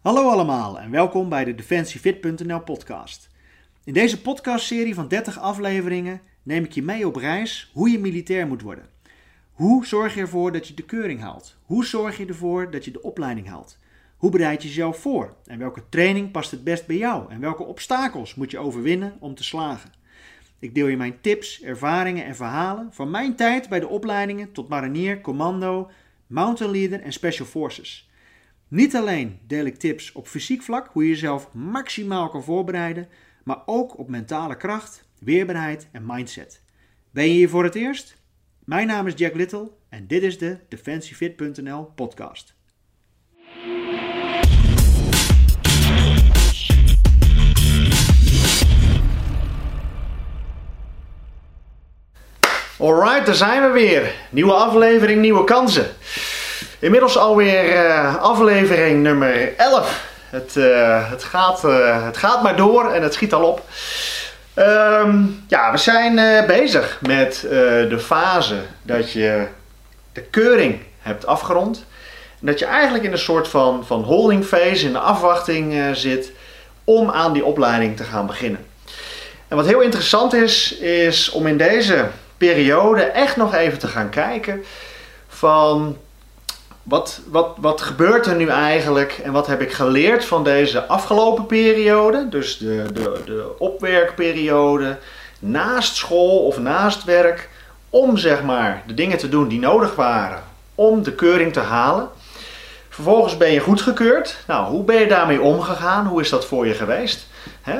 Hallo allemaal en welkom bij de DefensieFit.nl podcast. In deze podcastserie van 30 afleveringen neem ik je mee op reis hoe je militair moet worden. Hoe zorg je ervoor dat je de keuring haalt? Hoe zorg je ervoor dat je de opleiding haalt? Hoe bereid je jezelf voor? En welke training past het best bij jou? En welke obstakels moet je overwinnen om te slagen? Ik deel je mijn tips, ervaringen en verhalen van mijn tijd bij de opleidingen tot marinier, commando, mountain leader en special forces. Niet alleen deel ik tips op fysiek vlak, hoe je jezelf maximaal kan voorbereiden, maar ook op mentale kracht, weerbaarheid en mindset. Ben je hier voor het eerst? Mijn naam is Jack Little en dit is de DefensieFit.nl podcast. Alright, daar zijn we weer. Nieuwe aflevering, nieuwe kansen. Inmiddels alweer uh, aflevering nummer 11. Het, uh, het, gaat, uh, het gaat maar door en het schiet al op. Um, ja, we zijn bezig met de fase dat je de keuring hebt afgerond. En dat je eigenlijk in een soort van, van holding phase, in de afwachting zit om aan die opleiding te gaan beginnen. En wat heel interessant is, is om in deze periode echt nog even te gaan kijken van wat, wat, wat gebeurt er nu eigenlijk en wat heb ik geleerd van deze afgelopen periode, dus de, de, de opwerkperiode, naast school of naast werk, om zeg maar de dingen te doen die nodig waren om de keuring te halen. Vervolgens ben je goedgekeurd. Nou, hoe ben je daarmee omgegaan? Hoe is dat voor je geweest?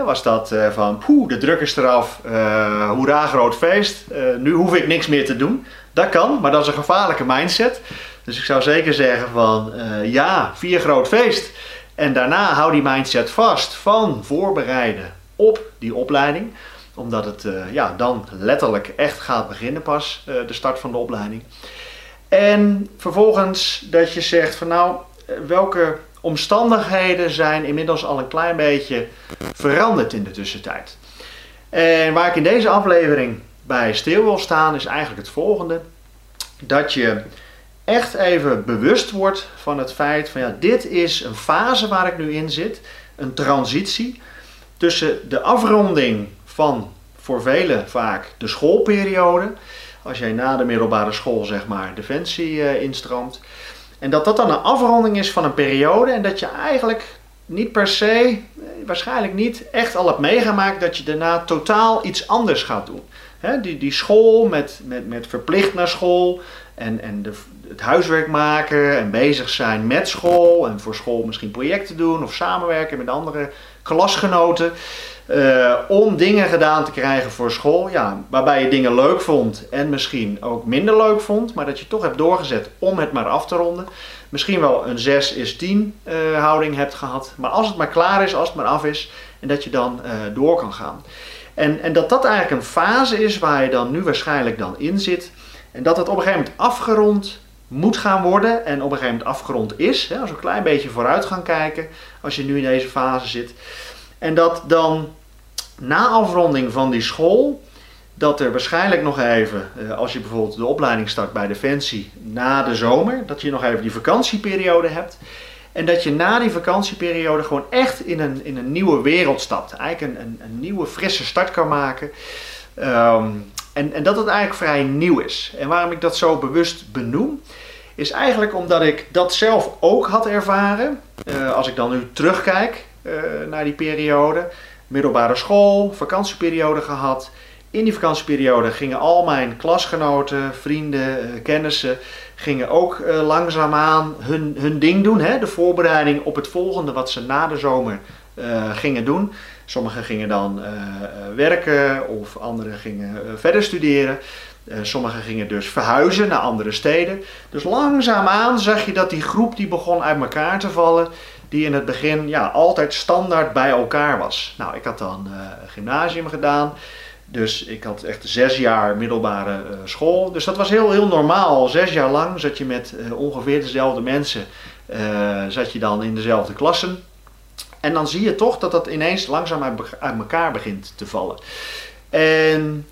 was dat uh, van, poeh, de druk is eraf, uh, hoera, groot feest, uh, nu hoef ik niks meer te doen. Dat kan, maar dat is een gevaarlijke mindset. Dus ik zou zeker zeggen van uh, ja, vier groot feest. En daarna hou die mindset vast van voorbereiden op die opleiding. Omdat het uh, ja, dan letterlijk echt gaat beginnen pas, uh, de start van de opleiding. En vervolgens dat je zegt van nou, welke omstandigheden zijn inmiddels al een klein beetje veranderd in de tussentijd. En waar ik in deze aflevering bij stil wil staan is eigenlijk het volgende. Dat je echt even bewust wordt van het feit van ja, dit is een fase waar ik nu in zit, een transitie tussen de afronding van voor velen vaak de schoolperiode, als jij na de middelbare school zeg maar defensie uh, instroomt, en dat dat dan een afronding is van een periode en dat je eigenlijk niet per se, eh, waarschijnlijk niet, echt al hebt meegemaakt dat je daarna totaal iets anders gaat doen. He, die, die school met, met, met verplicht naar school en, en de, het huiswerk maken en bezig zijn met school en voor school misschien projecten doen of samenwerken met andere klasgenoten. Uh, om dingen gedaan te krijgen voor school, ja, waarbij je dingen leuk vond en misschien ook minder leuk vond, maar dat je toch hebt doorgezet om het maar af te ronden. Misschien wel een 6 is 10 uh, houding hebt gehad, maar als het maar klaar is, als het maar af is en dat je dan uh, door kan gaan. En, en dat dat eigenlijk een fase is waar je dan nu waarschijnlijk dan in zit en dat het op een gegeven moment afgerond moet gaan worden en op een gegeven moment afgerond is. Hè, als we een klein beetje vooruit gaan kijken, als je nu in deze fase zit. En dat dan na afronding van die school, dat er waarschijnlijk nog even, eh, als je bijvoorbeeld de opleiding start bij Defensie na de zomer, dat je nog even die vakantieperiode hebt. En dat je na die vakantieperiode gewoon echt in een, in een nieuwe wereld stapt. Eigenlijk een, een, nieuwe, frisse start kan maken. Um, en, en dat het eigenlijk vrij nieuw is. En waarom ik dat zo bewust benoem, is eigenlijk omdat ik dat zelf ook had ervaren. Uh, als ik dan nu terugkijk uh, naar die periode. Middelbare school, vakantieperiode gehad. In die vakantieperiode gingen al mijn klasgenoten, vrienden, uh, kennissen, gingen ook langzaamaan hun, hun ding doen. Hè? De voorbereiding op het volgende wat ze na de zomer gingen doen. Sommigen gingen dan werken of anderen gingen verder studeren. Uh, sommigen gingen dus verhuizen naar andere steden. Dus langzaamaan zag je dat die groep die begon uit elkaar te vallen. Die in het begin ja, altijd standaard bij elkaar was. Nou, ik had dan gymnasium gedaan. Dus ik had echt zes jaar middelbare school. Dus dat was heel, heel normaal. Zes jaar lang zat je met ongeveer dezelfde mensen. zat je dan in dezelfde klassen. En dan zie je toch dat dat ineens langzaam uit, elkaar begint te vallen. En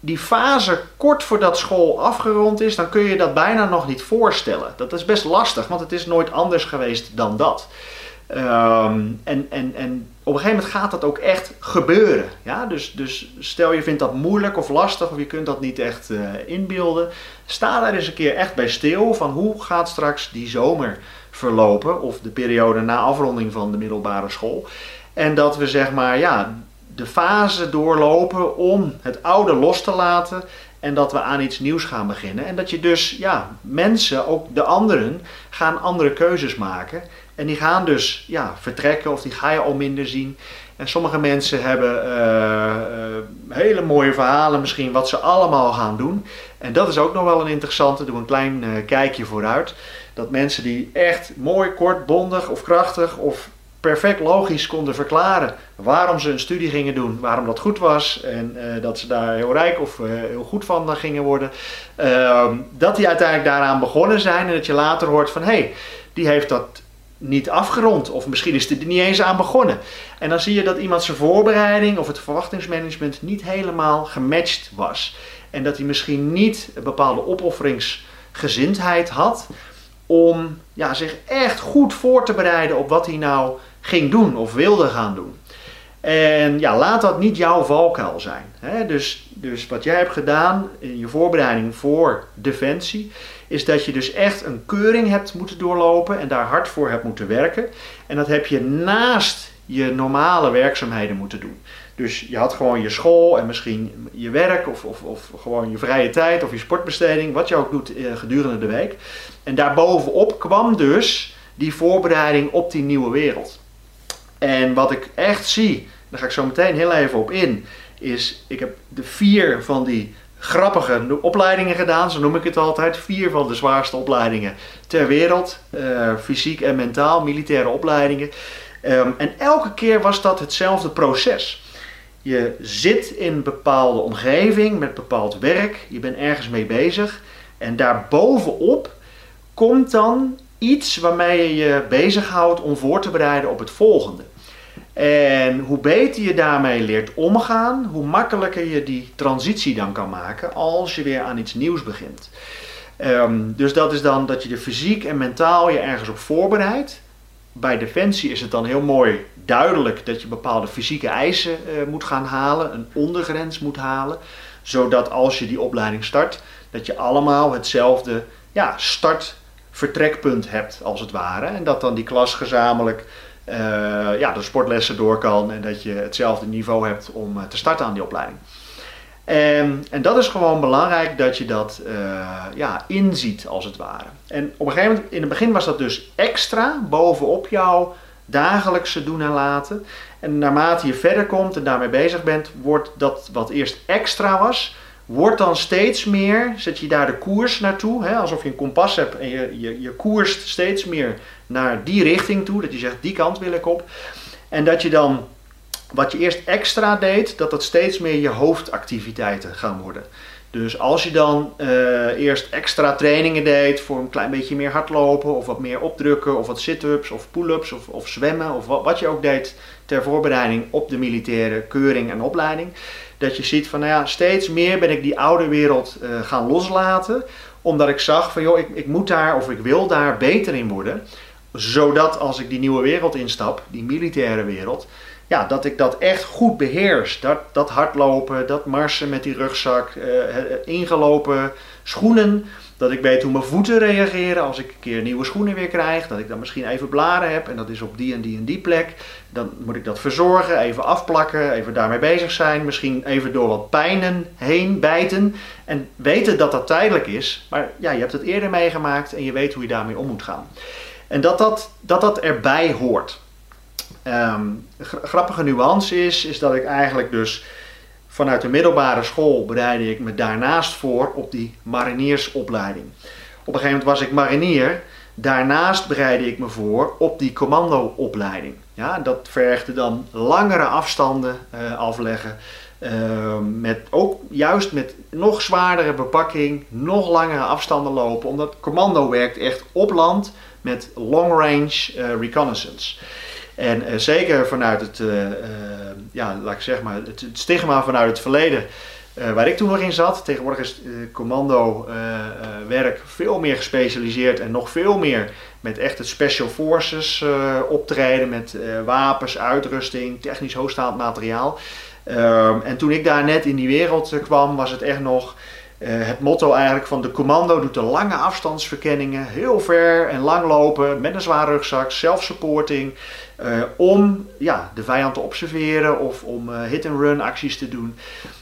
die fase kort voordat school afgerond is, dan kun je dat bijna nog niet voorstellen. Dat is best lastig, want het is nooit anders geweest dan dat. Ehm, en, en, en op een gegeven moment gaat dat ook echt gebeuren. Ja? Dus, dus stel je vindt dat moeilijk of lastig of je kunt dat niet echt uh, inbeelden. Sta daar eens een keer echt bij stil van hoe gaat straks die zomer verlopen of de periode na afronding van de middelbare school. En dat we zeg maar ja, de fase doorlopen om het oude los te laten en dat we aan iets nieuws gaan beginnen. En dat je dus, ja, mensen, ook de anderen, gaan andere keuzes maken. En die gaan dus ja, vertrekken of die ga je al minder zien. En sommige mensen hebben uh, uh, hele mooie verhalen misschien wat ze allemaal gaan doen. En dat is ook nog wel een interessante, doe een klein uh, kijkje vooruit. Dat mensen die echt mooi, kort, bondig of krachtig of perfect logisch konden verklaren waarom ze een studie gingen doen, waarom dat goed was en uh, dat ze daar heel rijk of uh, heel goed van gingen worden. Uh, dat die uiteindelijk daaraan begonnen zijn en dat je later hoort van hé, hey, die heeft dat niet afgerond of misschien is er niet eens aan begonnen. En dan zie je dat iemand zijn voorbereiding of het verwachtingsmanagement niet helemaal gematcht was. En dat hij misschien niet een bepaalde opofferingsgezindheid had om ja, zich echt goed voor te bereiden op wat hij nou ging doen of wilde gaan doen. En ja, laat dat niet jouw valkuil zijn. Hè? Dus, dus wat jij hebt gedaan in je voorbereiding voor Defensie, is dat je dus echt een keuring hebt moeten doorlopen en daar hard voor hebt moeten werken. En dat heb je naast je normale werkzaamheden moeten doen. Dus je had gewoon je school en misschien je werk of, of, of gewoon je vrije tijd of je sportbesteding, wat je ook doet eh, gedurende de week. En daarbovenop kwam dus die voorbereiding op die nieuwe wereld. En wat ik echt zie, daar ga ik zo meteen heel even op in, is ik heb de vier van die grappige opleidingen gedaan, zo noem ik het altijd. Vier van de zwaarste opleidingen ter wereld, uh, fysiek en mentaal, militaire opleidingen. Um, en elke keer was dat hetzelfde proces. Je zit in een bepaalde omgeving met bepaald werk, je bent ergens mee bezig en daarbovenop komt dan iets waarmee je je bezighoudt om voor te bereiden op het volgende. En hoe beter je daarmee leert omgaan, hoe makkelijker je die transitie dan kan maken als je weer aan iets nieuws begint. Um, dus dat is dan dat je er fysiek en mentaal je ergens op voorbereidt. Bij Defensie is het dan heel mooi duidelijk dat je bepaalde fysieke eisen uh, moet gaan halen, een ondergrens moet halen, zodat als je die opleiding start, dat je allemaal hetzelfde ja, start-vertrekpunt hebt als het ware. En dat dan die klas gezamenlijk uh, ja, de sportlessen door kan en dat je hetzelfde niveau hebt om uh, te starten aan die opleiding. En, en, dat is gewoon belangrijk dat je dat uh, ja, inziet als het ware. En op een gegeven moment, in het begin was dat dus extra bovenop jouw dagelijkse doen en laten. En naarmate je verder komt en daarmee bezig bent, wordt dat wat eerst extra was, wordt dan steeds meer, zet je daar de koers naartoe, hè, alsof je een kompas hebt en je, je, je koerst steeds meer naar die richting toe, dat je zegt die kant wil ik op. En dat je dan wat je eerst extra deed, dat dat steeds meer je hoofdactiviteiten gaan worden. Dus als je dan uh, eerst extra trainingen deed voor een klein beetje meer hardlopen of wat meer opdrukken of wat sit-ups of pull-ups of, of zwemmen of wat, wat, je ook deed ter voorbereiding op de militaire keuring en opleiding. Dat je ziet van nou ja, steeds meer ben ik die oude wereld uh, gaan loslaten. Omdat ik zag van joh, ik, ik moet daar of ik wil daar beter in worden. Zodat als ik die nieuwe wereld instap, die militaire wereld, ja, dat ik dat echt goed beheers. Dat, dat hardlopen, dat marsen met die rugzak, uh, ingelopen schoenen. Dat ik weet hoe mijn voeten reageren als ik een keer nieuwe schoenen weer krijg. Dat ik dan misschien even blaren heb en dat is op die en die en die plek. Dan moet ik dat verzorgen, even afplakken, even daarmee bezig zijn. Misschien even door wat pijnen heen bijten. En weten dat dat tijdelijk is. Maar ja, je hebt het eerder meegemaakt en je weet hoe je daarmee om moet gaan. En dat dat, dat, dat erbij hoort. Um, grappige nuance is, is dat ik eigenlijk dus vanuit de middelbare school bereidde ik me daarnaast voor op die mariniersopleiding. Op een gegeven moment was ik marinier. Daarnaast bereidde ik me voor op die commandoopleiding. Ja, dat vergde dan langere afstanden uh, afleggen. Uh, met ook juist met nog zwaardere bepakking, nog langere afstanden lopen. Omdat commando werkt echt op land met long range uh, reconnaissance. En uh, zeker vanuit het, uh, uh, ja, laat ik zeg maar, het, stigma vanuit het verleden waar ik toen nog in zat. Tegenwoordig is uh, commando werk veel meer gespecialiseerd en nog veel meer met echt het special forces optreden met wapens, uitrusting, technisch hoogstaand materiaal. Ehm, en toen ik daar net in die wereld kwam, was het echt nog het motto eigenlijk van de commando doet de lange afstandsverkenningen, heel ver en lang lopen met een zware rugzak, self-supporting, uh, om ja, de vijand te observeren of om uh, hit-and-run acties te doen.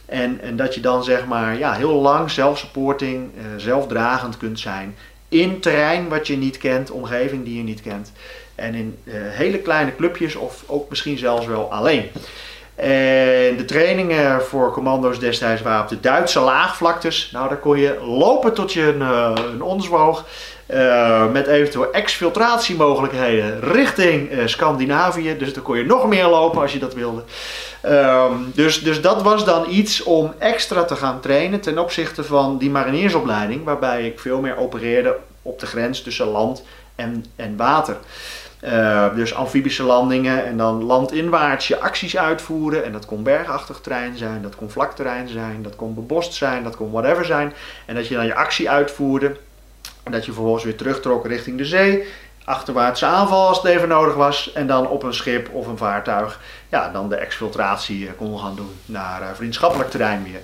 En, en dat je dan zeg maar ja, heel lang self-supporting, zelfdragend kunt zijn in terrein wat je niet kent, omgeving die je niet kent. En in hele kleine clubjes of ook misschien zelfs wel alleen. En de trainingen voor commando's destijds waren op de Duitse laagvlaktes. Nou, daar kon je lopen tot je een, uh, een. Uh, met eventueel exfiltratiemogelijkheden richting uh, Scandinavië. Dus dan kon je nog meer lopen als je dat wilde. Um, dus, dus dat was dan iets om extra te gaan trainen ten opzichte van die mariniersopleiding. Waarbij ik veel meer opereerde op de grens tussen land en, en water. Uh, dus amfibische landingen en dan landinwaarts je acties uitvoeren. En dat kon bergachtig terrein zijn, dat kon vlakterrein zijn, dat kon bebost zijn, dat kon whatever zijn. En dat je dan je actie uitvoerde. En dat je vervolgens weer terugtrok richting de zee. Achterwaartse aanval als het even nodig was. En dan op een schip of een vaartuig ja, dan de exfiltratie eh, kon gaan doen naar uh, vriendschappelijk terrein weer.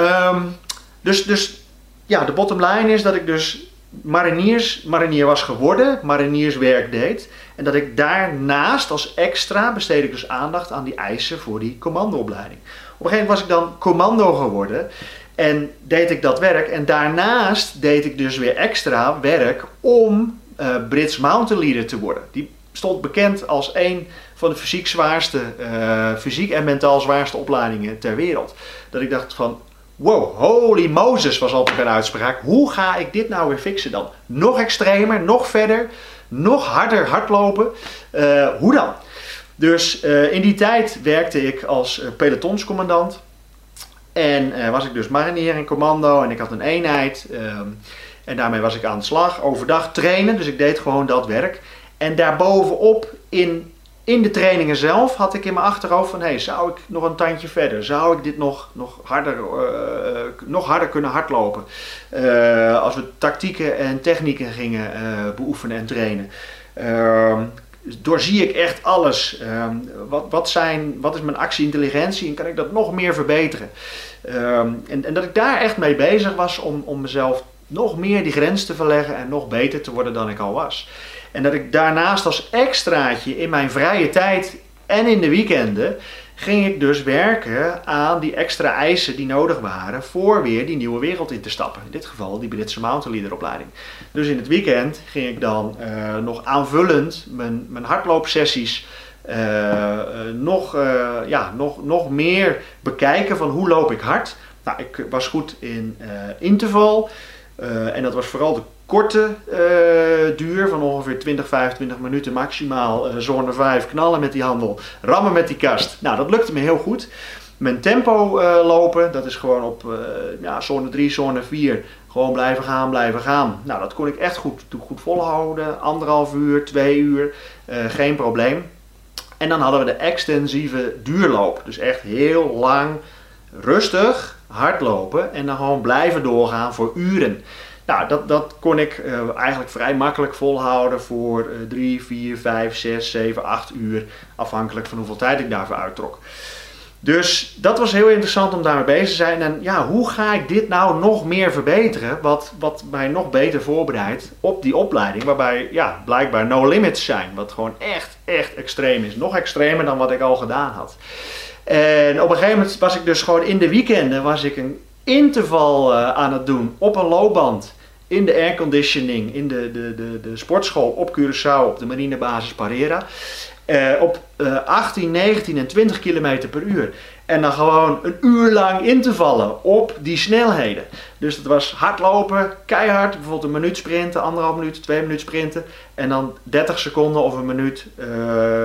Um, dus, dus ja, de bottom line is dat ik dus mariniers, marinier was geworden, marinierswerk deed. En dat ik daarnaast als extra besteed ik dus aandacht aan die eisen voor die commandoopleiding. Op een gegeven moment was ik dan commando geworden en deed ik dat werk. En daarnaast deed ik dus weer extra werk om uh, Brits Mountain Leader te worden. Die stond bekend als een van de fysiek zwaarste, uh, fysiek en mentaal zwaarste opleidingen ter wereld. Dat ik dacht van, Wow, holy Moses was altijd een uitspraak. Hoe ga ik dit nou weer fixen dan? Nog extremer, nog verder, nog harder hardlopen. Uh, hoe dan? Dus uh, in die tijd werkte ik als uh, pelotonscommandant. En was ik dus marinier in commando en ik had een eenheid. Um, en daarmee was ik aan de slag. Overdag trainen, dus ik deed gewoon dat werk. En daarbovenop in in de trainingen zelf had ik in mijn achterhoofd van, hey, zou ik nog een tandje verder? Zou ik dit nog, nog, harder, uh, nog harder kunnen hardlopen? Uh, als we tactieken en technieken gingen uh, beoefenen en trainen. Ehm, doorzie ik echt alles. Ehm, wat, wat, zijn, wat is mijn actieintelligentie en kan ik dat nog meer verbeteren? Ehm, en, en, dat ik daar echt mee bezig was om, om mezelf nog meer die grens te verleggen en nog beter te worden dan ik al was. En dat ik daarnaast als extraatje in mijn vrije tijd en in de weekenden ging ik dus werken aan die extra eisen die nodig waren voor weer die nieuwe wereld in te stappen. In dit geval die Britse Mountain Leader. Dus in het weekend ging ik dan uh, nog aanvullend mijn, mijn hardloopsessies uh, nog, uh, ja, nog, nog meer bekijken van hoe loop ik hard. Nou, ik was goed in interval. en dat was vooral de korte uh, duur van ongeveer 20, 25 minuten maximaal. Uh, zone 5 knallen met die handel, rammen met die kast. Nou, dat lukte me heel goed. Mijn tempo uh, lopen, dat is gewoon op ja, zone 3, zone 4. Gewoon blijven gaan, blijven gaan. Nou, dat kon ik echt goed, goed volhouden. Anderhalf uur, twee uur, geen probleem. En dan hadden we de extensieve duurloop. Dus echt heel lang, rustig, hardlopen en dan gewoon blijven doorgaan voor uren. Nou, dat, dat kon ik uh, eigenlijk vrij makkelijk volhouden voor 3, 4, 5, 6, 7, 8 uur. Afhankelijk van hoeveel tijd ik daarvoor uittrok. Dus dat was heel interessant om daarmee bezig te zijn. En ja, hoe ga ik dit nou nog meer verbeteren? Wat, wat mij nog beter voorbereidt op die opleiding. Waarbij ja, blijkbaar no limits zijn. Wat gewoon echt, echt extreem is. Nog extremer dan wat ik al gedaan had. En op een gegeven moment was ik dus gewoon in de weekenden was ik een interval uh, aan het doen op een loopband. In de airconditioning, in de, de, de, de sportschool op Curaçao, op de marinebasis Parera. Uh, op uh, 18, 19 en 20 km per uur. En dan gewoon een uur lang in te vallen op die snelheden. Dus dat was hardlopen, keihard, bijvoorbeeld een minuut sprinten, anderhalf minuut, twee minuten sprinten. En dan 30 seconden of een minuut uh,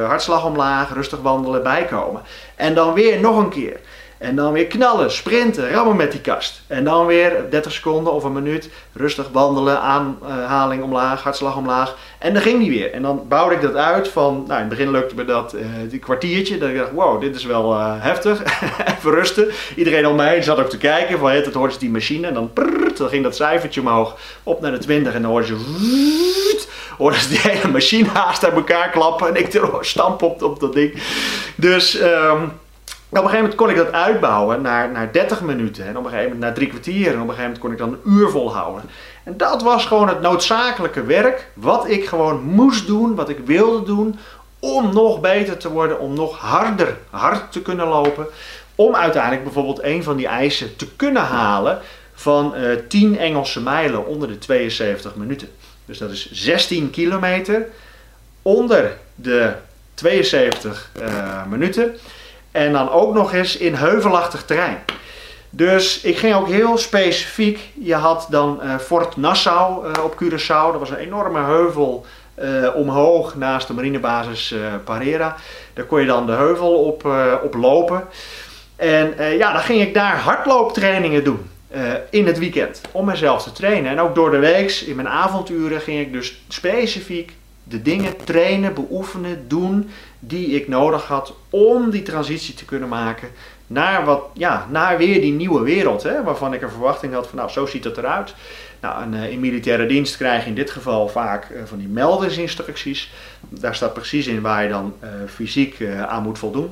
hartslag omlaag, rustig wandelen, bijkomen. En dan weer nog een keer. En dan weer knallen, sprinten, rammen met die kast. En dan weer 30 seconden of een minuut rustig wandelen, aanhaling omlaag, hartslag omlaag. En dan ging die weer. En dan bouwde ik dat uit van, nou in het begin lukte me dat uh, die kwartiertje. Dat ik dacht, wow, dit is wel uh, heftig. Even rusten. Iedereen om me heen zat ook te kijken van, het hoorde die machine. En dan, prrr, dan ging dat cijfertje omhoog op naar de 20. En dan hoorde je, hoorde ze die hele machine haast uit elkaar klappen. En ik stamp op, op dat ding. Dus... Um, op een gegeven moment kon ik dat uitbouwen naar, naar 30 minuten. En op een gegeven moment naar drie kwartier. En op een gegeven moment kon ik dan een uur volhouden. En dat was gewoon het noodzakelijke werk. Wat ik gewoon moest doen, wat ik wilde doen. Om nog beter te worden, om nog harder hard te kunnen lopen. Om uiteindelijk bijvoorbeeld een van die eisen te kunnen halen van uh, eh, 10 Engelse mijlen onder de 72 minuten. Dus dat is 16 kilometer onder de 72 uh, eh, minuten. En dan ook nog eens in heuvelachtig terrein. Dus ik ging ook heel specifiek. Je had dan uh, Fort Nassau uh, op Curaçao. Dat was een enorme heuvel uh, omhoog naast de marinebasis Parera. Daar kon je dan de heuvel op, op lopen. En ja, dan ging ik daar hardlooptrainingen doen. in het weekend. Om mezelf te trainen. En ook door de week, in mijn avonturen, ging ik dus specifiek de dingen trainen, beoefenen, doen die ik nodig had om die transitie te kunnen maken naar, wat, ja, naar weer die nieuwe wereld. Hè, waarvan ik een verwachting had van nou, zo ziet het eruit. Nou, uh, in militaire dienst krijg je in dit geval vaak uh, van die meldersinstructies. Daar staat precies in waar je dan uh, fysiek aan moet voldoen.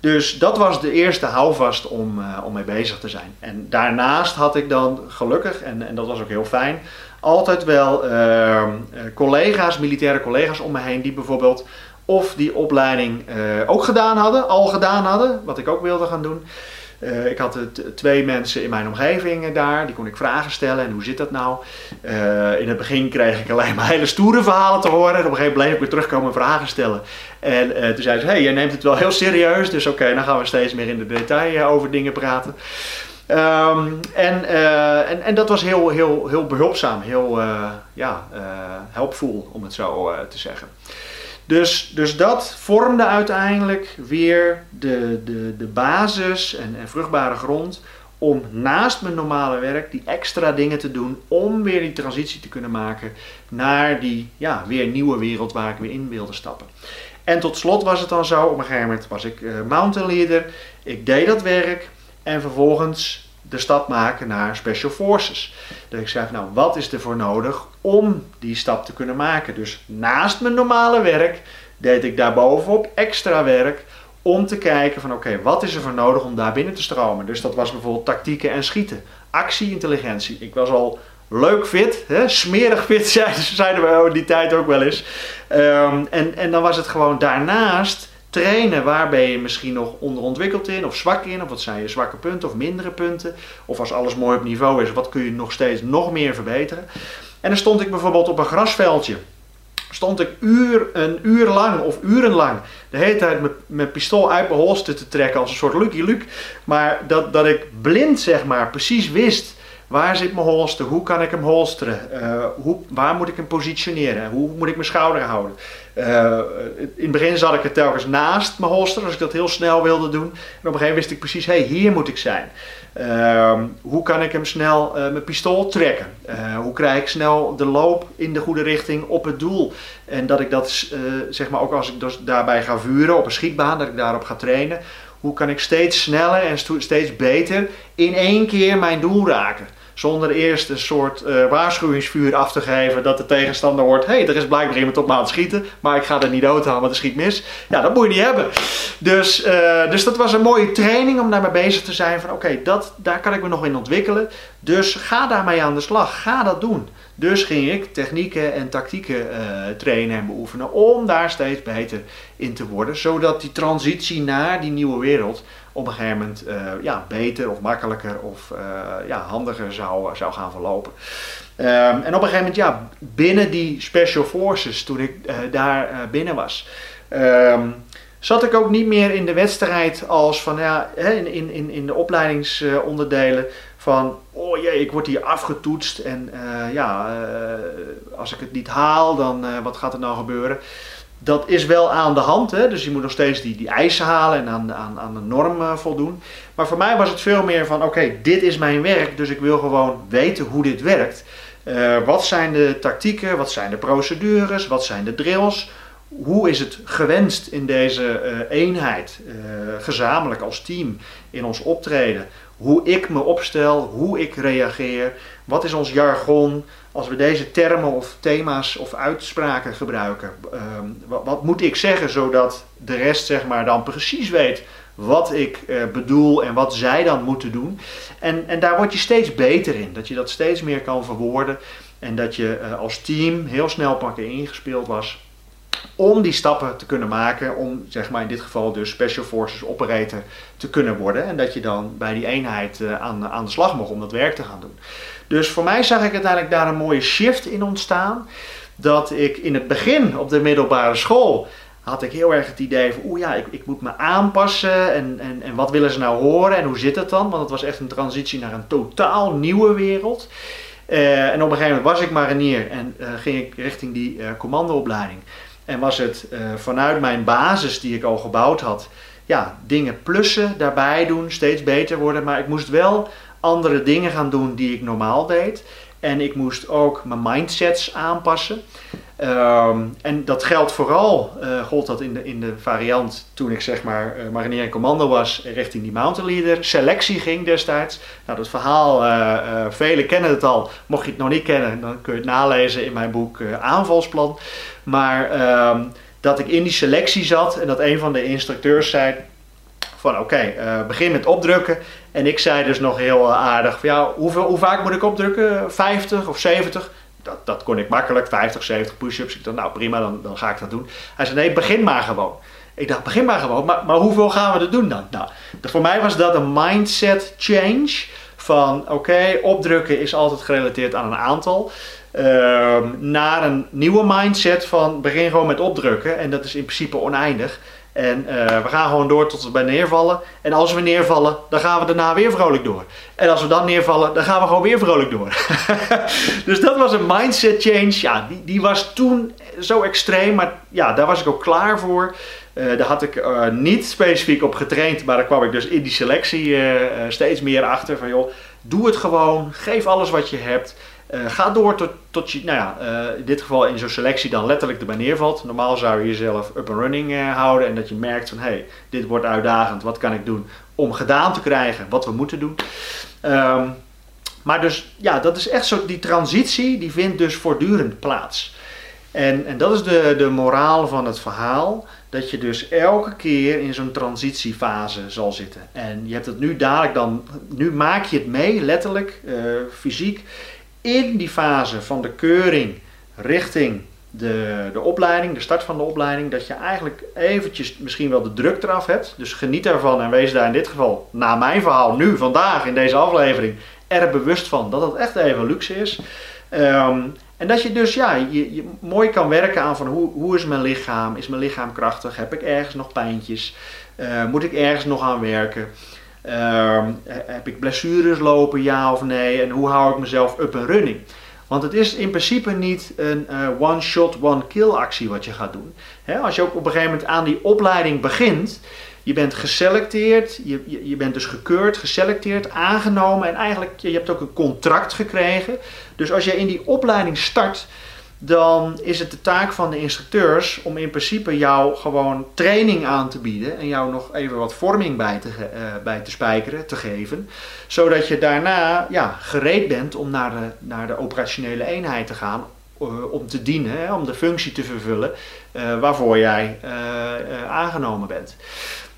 Dus dat was de eerste houvast om, om mee bezig te zijn. En daarnaast had ik dan gelukkig, en, en dat was ook heel fijn, altijd wel ehm, collega's, militaire collega's om me heen, die bijvoorbeeld of die opleiding uh, ook gedaan hadden, al gedaan hadden, wat ik ook wilde gaan doen. Uh, ik had twee mensen in mijn omgeving daar, die kon ik vragen stellen en hoe zit dat nou? In het begin kreeg ik alleen maar hele stoere verhalen te horen. En op een gegeven moment bleef ik weer terugkomen en vragen stellen. En toen zei ze, hey, jij neemt het wel heel serieus, dus oké, dan gaan we steeds meer in de detail over dingen praten. Um, en, en, en dat was heel, heel, heel behulpzaam, heel ja, helpvol om het zo te zeggen. Dus, dus dat vormde uiteindelijk weer de, de, de basis en, en vruchtbare grond om naast mijn normale werk die extra dingen te doen om weer die transitie te kunnen maken naar die ja, weer nieuwe wereld waar ik weer in wilde stappen. En tot slot was het dan zo, op een gegeven moment was ik uh, mountain leader, ik deed dat werk en vervolgens de stap maken naar Special Forces. Dat ik zeg, nou, wat is er voor nodig om die stap te kunnen maken? Dus naast mijn normale werk deed ik daarbovenop extra werk om te kijken van oké, wat is er voor nodig om daar binnen te stromen? Dus dat was bijvoorbeeld tactieken en schieten, actie-intelligentie. Ik was al leuk fit, hè? smerig fit zeiden we in die tijd ook wel eens. Um, en, en dan was het gewoon daarnaast trainen waar ben je misschien nog onderontwikkeld in of zwak in, of wat zijn je zwakke punten of mindere punten, of als alles mooi op niveau is, wat kun je nog steeds nog meer verbeteren. En dan stond ik bijvoorbeeld op een grasveldje, stond ik uur, een uur lang of urenlang de hele tijd met mijn pistool uit mijn holster te trekken als een soort Lucky Luke, maar dat, dat ik blind zeg maar precies wist Waar zit mijn holster? Hoe kan ik hem holsteren? Uh, hoe, waar moet ik hem positioneren? Hoe moet ik mijn schouder houden? Uh, in het begin zat ik er telkens naast mijn holster, als ik dat heel snel wilde doen. En op een gegeven moment wist ik precies, hé, hey, hier moet ik zijn. Uh, hoe kan ik hem snel uh, mijn pistool trekken? Hoe krijg ik snel de loop in de goede richting op het doel? En dat ik dat, zeg maar, ook als ik dus daarbij ga vuren op een schietbaan, dat ik daarop ga trainen. Hoe kan ik steeds sneller en steeds beter in één keer mijn doel raken? Zonder eerst een soort uh, waarschuwingsvuur af te geven dat de tegenstander hoort: hé, hey, er is blijkbaar iemand op me aan het schieten, maar ik ga er niet doodhalen, want er schiet mis. Ja, dat moet je niet hebben. Dus, uh, dus dat was een mooie training om daarmee bezig te zijn: van oké, okay, daar kan ik me nog in ontwikkelen. Dus ga daarmee aan de slag. Ga dat doen. Dus ging ik technieken en tactieken uh, trainen en beoefenen om daar steeds beter in te worden. Zodat die transitie naar die nieuwe wereld op een gegeven moment uh, ja, beter of makkelijker of uh, ja, handiger zou, zou gaan verlopen. Um, en op een gegeven moment, ja, binnen die Special Forces, toen ik daar binnen was, um, zat ik ook niet meer in de wedstrijd als van, ja, in, in, in de opleidingsonderdelen van, oh jee, ik word hier afgetoetst en ja, als ik het niet haal, dan wat gaat er nou gebeuren? Dat is wel aan de hand. Hè? Dus je moet nog steeds die, die eisen halen en aan, aan, aan de norm uh, voldoen. Maar voor mij was het veel meer van: oké, dit is mijn werk, dus ik wil gewoon weten hoe dit werkt. Uh, wat zijn de tactieken, wat zijn de procedures, wat zijn de drills? Hoe is het gewenst in deze uh, eenheid, gezamenlijk als team, in ons optreden? Hoe ik me opstel, hoe ik reageer, wat is ons jargon? als we deze termen of thema's of uitspraken gebruiken, ehm, wat, moet ik zeggen zodat de rest zeg maar dan precies weet wat ik uh, bedoel en wat zij dan moeten doen. En, en daar word je steeds beter in, dat je dat steeds meer kan verwoorden en dat je uh, als team heel snel pakken ingespeeld was om die stappen te kunnen maken, om zeg maar in dit geval dus Special Forces operator te kunnen worden. En dat je dan bij die eenheid uh, aan, aan de slag mocht om dat werk te gaan doen. Dus voor mij zag ik uiteindelijk daar een mooie shift in ontstaan. Dat ik in het begin op de middelbare school had ik heel erg het idee van, oeh ja, ik, ik moet me aanpassen en, en, en wat willen ze nou horen en hoe zit het dan? Want het was echt een transitie naar een totaal nieuwe wereld. Uh, en op een gegeven moment was ik marinier en uh, ging ik richting die commandoopleiding. En was het vanuit mijn basis die ik al gebouwd had, ja, dingen plussen, daarbij doen, steeds beter worden. Maar ik moest wel andere dingen gaan doen die ik normaal deed. En ik moest ook mijn mindsets aanpassen. Um, en dat geldt vooral, uh, gold dat in de, in de variant toen ik zeg maar uh, marinier en commando was richting die mountain leader. Selectie ging destijds. Nou, dat verhaal, uh, velen kennen het al. Mocht je het nog niet kennen, dan kun je het nalezen in mijn boek Aanvalsplan. Maar um, dat ik in die selectie zat en dat een van de instructeurs zei van oké, begin met opdrukken. En ik zei dus nog heel aardig ja, hoeveel, hoe vaak moet ik opdrukken? 50 of 70? Dat, dat kon ik makkelijk, 50, 70 push-ups. Ik dacht nou prima, dan, dan ga ik dat doen. Hij zei nee, begin maar gewoon. Ik dacht begin maar gewoon, maar, maar hoeveel gaan we er doen dan? Nou, voor mij was dat een mindset change van oké, opdrukken is altijd gerelateerd aan een aantal. Uh, naar een nieuwe mindset van begin gewoon met opdrukken. En dat is in principe oneindig. En uh, we gaan gewoon door tot we bij neervallen. En als we neervallen, dan gaan we daarna weer vrolijk door. En als we dan neervallen, dan gaan we gewoon weer vrolijk door. dus dat was een mindset change. Ja, die, die was toen zo extreem, maar ja, daar was ik ook klaar voor. Uh, daar had ik uh, niet specifiek op getraind, maar daar kwam ik dus in die selectie steeds meer achter. Van joh, doe het gewoon, geef alles wat je hebt. Uh, ga door tot, tot je, nou ja, uh, in dit geval in zo'n selectie dan letterlijk erbij neervalt. Normaal zou je jezelf up and running uh, houden en dat je merkt van hé, hey, dit wordt uitdagend, wat kan ik doen om gedaan te krijgen wat we moeten doen. Um, maar dus ja, dat is echt zo, die transitie die vindt dus voortdurend plaats. En, en dat is de, de moraal van het verhaal, dat je dus elke keer in zo'n transitiefase zal zitten. En je hebt het nu dadelijk dan, nu maak je het mee, letterlijk, fysiek in die fase van de keuring richting de, de opleiding, de start van de opleiding, dat je eigenlijk eventjes misschien wel de druk eraf hebt. Dus geniet ervan en wees daar in dit geval, na mijn verhaal, nu, vandaag, in deze aflevering, er bewust van dat het echt even luxe is. Um, en dat je dus ja, je, je, mooi kan werken aan van hoe, hoe is mijn lichaam? Is mijn lichaam krachtig? Heb ik ergens nog pijntjes? Uh, moet ik ergens nog aan werken? Uh, heb ik blessures lopen, ja of nee? En hoe hou ik mezelf up en running? Want het is in principe niet een uh, one-shot, one-kill actie wat je gaat doen. als je ook op een gegeven moment aan die opleiding begint, je bent geselecteerd, je, je, je, bent dus gekeurd, geselecteerd, aangenomen en eigenlijk je hebt ook een contract gekregen. Dus als je in die opleiding start, dan is het de taak van de instructeurs om in principe jou gewoon training aan te bieden en jou nog even wat vorming bij te, uh, bij te spijkeren, te geven. Zodat je daarna ja, gereed bent om naar de, naar de operationele eenheid te gaan uh, om te dienen, hè, om de functie te vervullen uh, waarvoor jij aangenomen bent.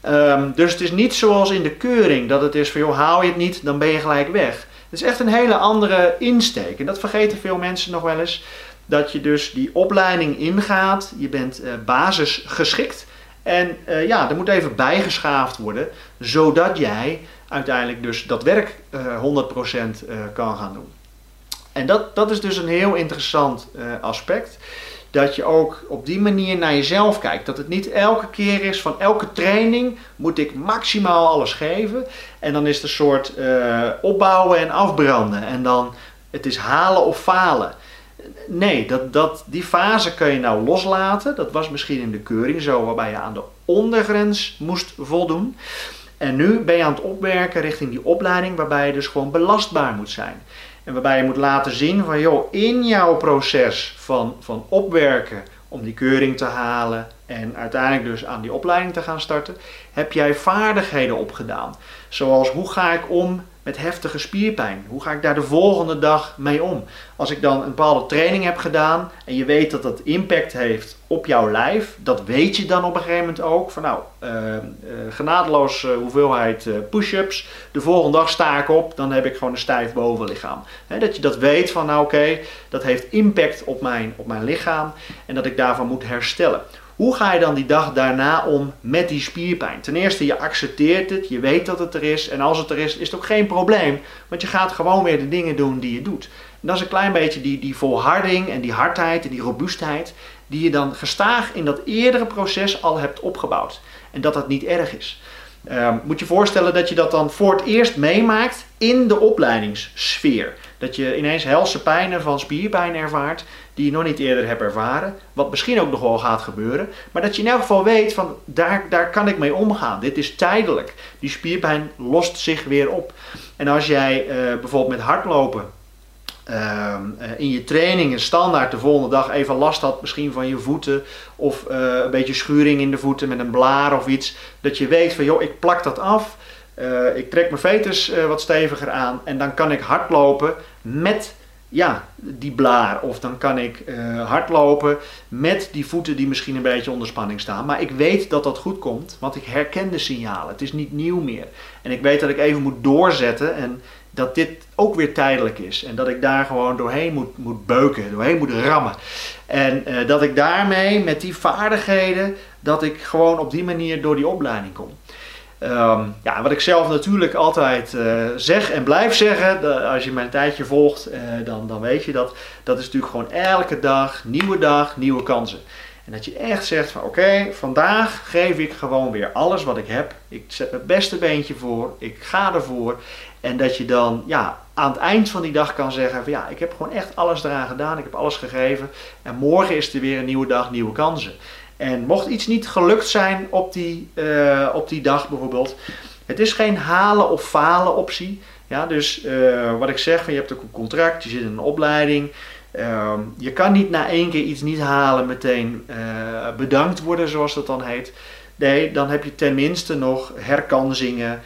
Um, dus het is niet zoals in de keuring dat het is van joh, haal je het niet, dan ben je gelijk weg. Het is echt een hele andere insteek en dat vergeten veel mensen nog wel eens dat je dus die opleiding ingaat. Je bent uh, basisgeschikt. En uh, ja, er moet even bijgeschaafd worden, zodat jij uiteindelijk dus dat werk uh, 100% kan gaan doen. En dat, dat is dus een heel interessant aspect. Dat je ook op die manier naar jezelf kijkt. Dat het niet elke keer is van elke training moet ik maximaal alles geven. En dan is het een soort opbouwen en afbranden. En dan het is halen of falen nee, dat, dat, die fase kun je nou loslaten. Dat was misschien in de keuring zo, waarbij je aan de ondergrens moest voldoen. En nu ben je aan het opwerken richting die opleiding, waarbij je dus gewoon belastbaar moet zijn. En waarbij je moet laten zien van, joh, in jouw proces van, van opwerken om die keuring te halen en uiteindelijk dus aan die opleiding te gaan starten, heb jij vaardigheden opgedaan. Zoals hoe ga ik om met heftige spierpijn? Hoe ga ik daar de volgende dag mee om? Als ik dan een bepaalde training heb gedaan en je weet dat dat impact heeft op jouw lijf, dat weet je dan op een gegeven moment ook. Van nou, uh, genadeloos uh, hoeveelheid push-ups. De volgende dag sta ik op, dan heb ik gewoon een stijf bovenlichaam. Dat je dat weet van nou oké, dat heeft impact op mijn, op mijn lichaam en dat ik daarvan moet herstellen. Hoe ga je dan die dag daarna om met die spierpijn? Ten eerste, je accepteert het, je weet dat het er is. En als het er is, is het ook geen probleem. Want je gaat gewoon weer de dingen doen die je doet. En dat is een klein beetje die, die volharding en die hardheid en die robuustheid. Die je dan gestaag in dat eerdere proces al hebt opgebouwd. En dat dat niet erg is. Uh, moet je voorstellen dat je dat dan voor het eerst meemaakt in de opleidingssfeer. Dat je ineens helse pijnen van spierpijn ervaart die je nog niet eerder hebt ervaren. Wat misschien ook nog wel gaat gebeuren. Maar dat je in elk geval weet van daar, daar kan ik mee omgaan. Dit is tijdelijk. Die spierpijn lost zich weer op. En als jij uh, bijvoorbeeld met hardlopen uh, in je trainingen standaard de volgende dag even last had, misschien van je voeten of uh, een beetje schuring in de voeten met een blaar of iets, dat je weet van joh, ik plak dat af, ik trek mijn veters wat steviger aan en dan kan ik hardlopen met ja, die blaar. Of dan kan ik uh, hardlopen met die voeten die misschien een beetje onder spanning staan. Maar ik weet dat dat goed komt, want ik herken de signalen. Het is niet nieuw meer. En ik weet dat ik even moet doorzetten en dat dit ook weer tijdelijk is. En dat ik daar gewoon doorheen moet, moet beuken, doorheen moet rammen. En uh, dat ik daarmee met die vaardigheden, dat ik gewoon op die manier door die opleiding kom. Um, ja, wat ik zelf natuurlijk altijd uh, zeg en blijf zeggen, als je mijn tijdje volgt, uh, dan, dan weet je dat. Dat is natuurlijk gewoon elke dag, nieuwe dag, nieuwe kansen. En dat je echt zegt van oké, vandaag geef ik gewoon weer alles wat ik heb. Ik zet mijn beste beentje voor, ik ga ervoor. En dat je dan ja, aan het eind van die dag kan zeggen van ja, ik heb gewoon echt alles eraan gedaan, ik heb alles gegeven. En morgen is er weer een nieuwe dag, nieuwe kansen. En mocht iets niet gelukt zijn op die, uh, op die dag bijvoorbeeld, het is geen halen of falen optie. Ja, dus uh, wat ik zeg, van je hebt ook een contract, je zit in een opleiding. Uh, je kan niet na één keer iets niet halen meteen uh, bedankt worden, zoals dat dan heet. Nee, dan heb je tenminste nog herkansingen.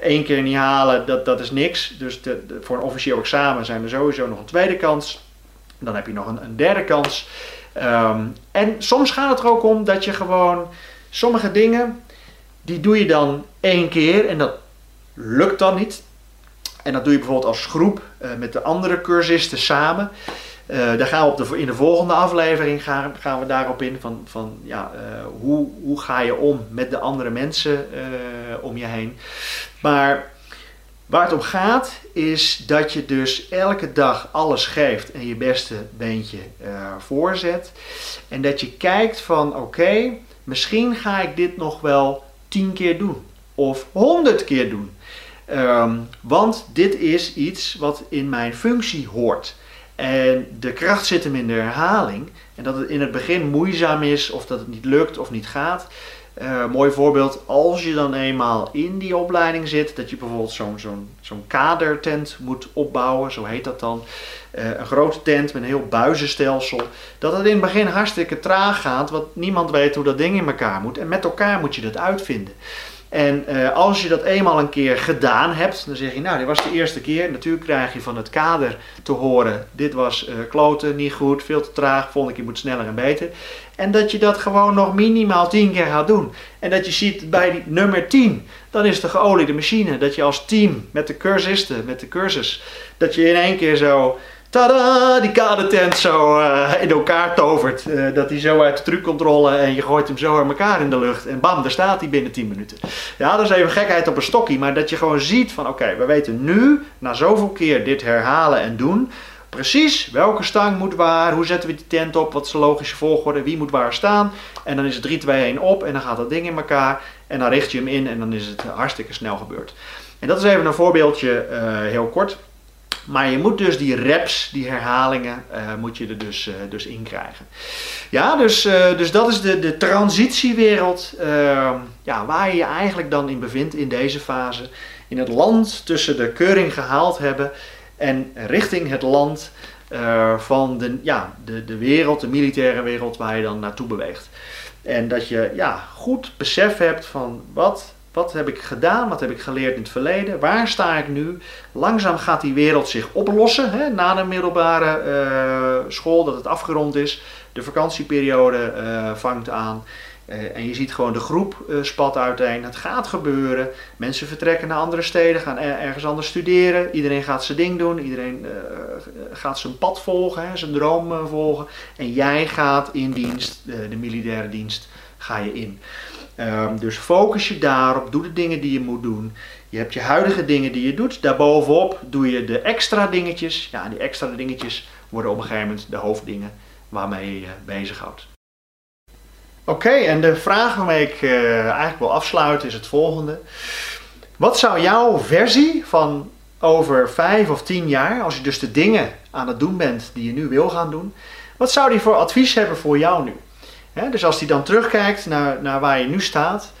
Eén keer niet halen, dat, dat is niks. Dus voor een officieel examen zijn er sowieso nog een tweede kans. Dan heb je nog een derde kans. Um, en soms gaat het er ook om dat je gewoon sommige dingen, die doe je dan één keer en dat lukt dan niet. En dat doe je bijvoorbeeld als groep uh, met de andere cursisten samen. Uh, daar gaan we op de, in de volgende aflevering gaan, gaan we daarop in. Van, van ja, uh, hoe, hoe ga je om met de andere mensen om je heen. Maar Waar het om gaat is dat je dus elke dag alles geeft en je beste beentje uh, voorzet. En dat je kijkt van oké, misschien ga ik dit nog wel tien keer doen of honderd keer doen. Um, want dit is iets wat in mijn functie hoort. En de kracht zit hem in de herhaling. En dat het in het begin moeizaam is of dat het niet lukt of niet gaat. Uh, mooi voorbeeld, als je dan eenmaal in die opleiding zit, dat je bijvoorbeeld zo'n kadertent moet opbouwen, zo heet dat dan. Uh, een grote tent met een heel buizenstelsel. Dat het in het begin hartstikke traag gaat, want niemand weet hoe dat ding in elkaar moet. En met elkaar moet je dat uitvinden. En uh, als je dat eenmaal een keer gedaan hebt, dan zeg je, nou, dit was de eerste keer. Natuurlijk krijg je van het kader te horen, dit was uh, kloten, niet goed, veel te traag, volgende keer moet sneller en beter. En dat je dat gewoon nog minimaal 10 keer gaat doen. En dat je ziet bij die nummer 10, dan is de geoliede machine. Dat je als team met de cursisten, met de cursus, dat je in één keer zo tada, die kadertent zo uh, in elkaar tovert. Uh, dat hij zo uit de truc komt rollen en je gooit hem zo aan elkaar in de lucht. En bam, daar staat hij binnen 10 minuten. Ja, dat is even gekheid op een stokje. Maar dat je gewoon ziet van oké, we weten nu, na zoveel keer dit herhalen en doen... Precies welke stang moet waar, hoe zetten we die tent op, wat is de logische volgorde, wie moet waar staan. En dan is het 3, 2, 1 op en dan gaat dat ding in elkaar. En dan richt je hem in en dan is het hartstikke snel gebeurd. En dat is even een voorbeeldje uh, heel kort. Maar je moet dus die reps, die herhalingen, uh, moet je er dus, uh, dus in krijgen. Ja, dus, uh, dus dat is de, de transitiewereld ehm, ja, waar je je eigenlijk dan in bevindt in deze fase. In het land tussen de keuring gehaald hebben en richting het land van de, ja, de, de wereld, de militaire wereld waar je dan naartoe beweegt. En dat je ja, goed besef hebt van wat wat heb ik gedaan? Wat heb ik geleerd in het verleden? Waar sta ik nu? Langzaam gaat die wereld zich oplossen hè, na de middelbare uh, school, dat het afgerond is. De vakantieperiode uh, vangt aan. Uh, en je ziet gewoon de groep spat uiteen. Het gaat gebeuren. Mensen vertrekken naar andere steden, gaan er, ergens anders studeren. Iedereen gaat zijn ding doen. Iedereen gaat zijn pad volgen, hè, zijn droom volgen. En jij gaat in dienst, de militaire dienst, ga je in. Um, dus focus je daarop, doe de dingen die je moet doen. Je hebt je huidige dingen die je doet. Daarbovenop doe je de extra dingetjes. Ja, die extra dingetjes worden op een gegeven moment de hoofddingen waarmee je je bezighoudt. Oké, en de vraag waarmee ik uh, eigenlijk wil afsluiten is het volgende. Wat zou jouw versie van over vijf of tien jaar, als je dus de dingen aan het doen bent die je nu wil gaan doen, wat zou die voor advies hebben voor jou nu? Dus als hij dan terugkijkt naar, naar waar je nu staat,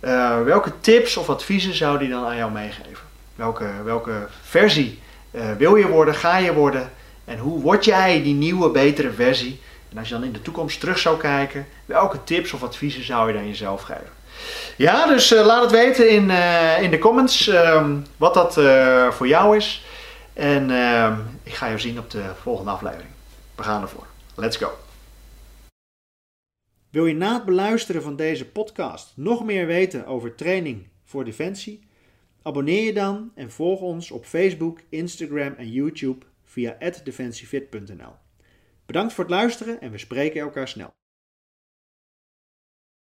uh, welke tips of adviezen zou hij dan aan jou meegeven? Welke, welke versie uh, wil je worden, ga je worden en hoe word jij die nieuwe, betere versie? En als je dan in de toekomst terug zou kijken, welke tips of adviezen zou je dan jezelf geven? Ja, dus uh, laat het weten in, in de comments um, wat dat voor jou is. En ehm, ik ga je zien op de volgende aflevering. We gaan ervoor. Let's go. Wil je na het beluisteren van deze podcast nog meer weten over training voor defensie? Abonneer je dan en volg ons op Facebook, Instagram en YouTube via defensiefit.nl. Bedankt voor het luisteren en we spreken elkaar snel.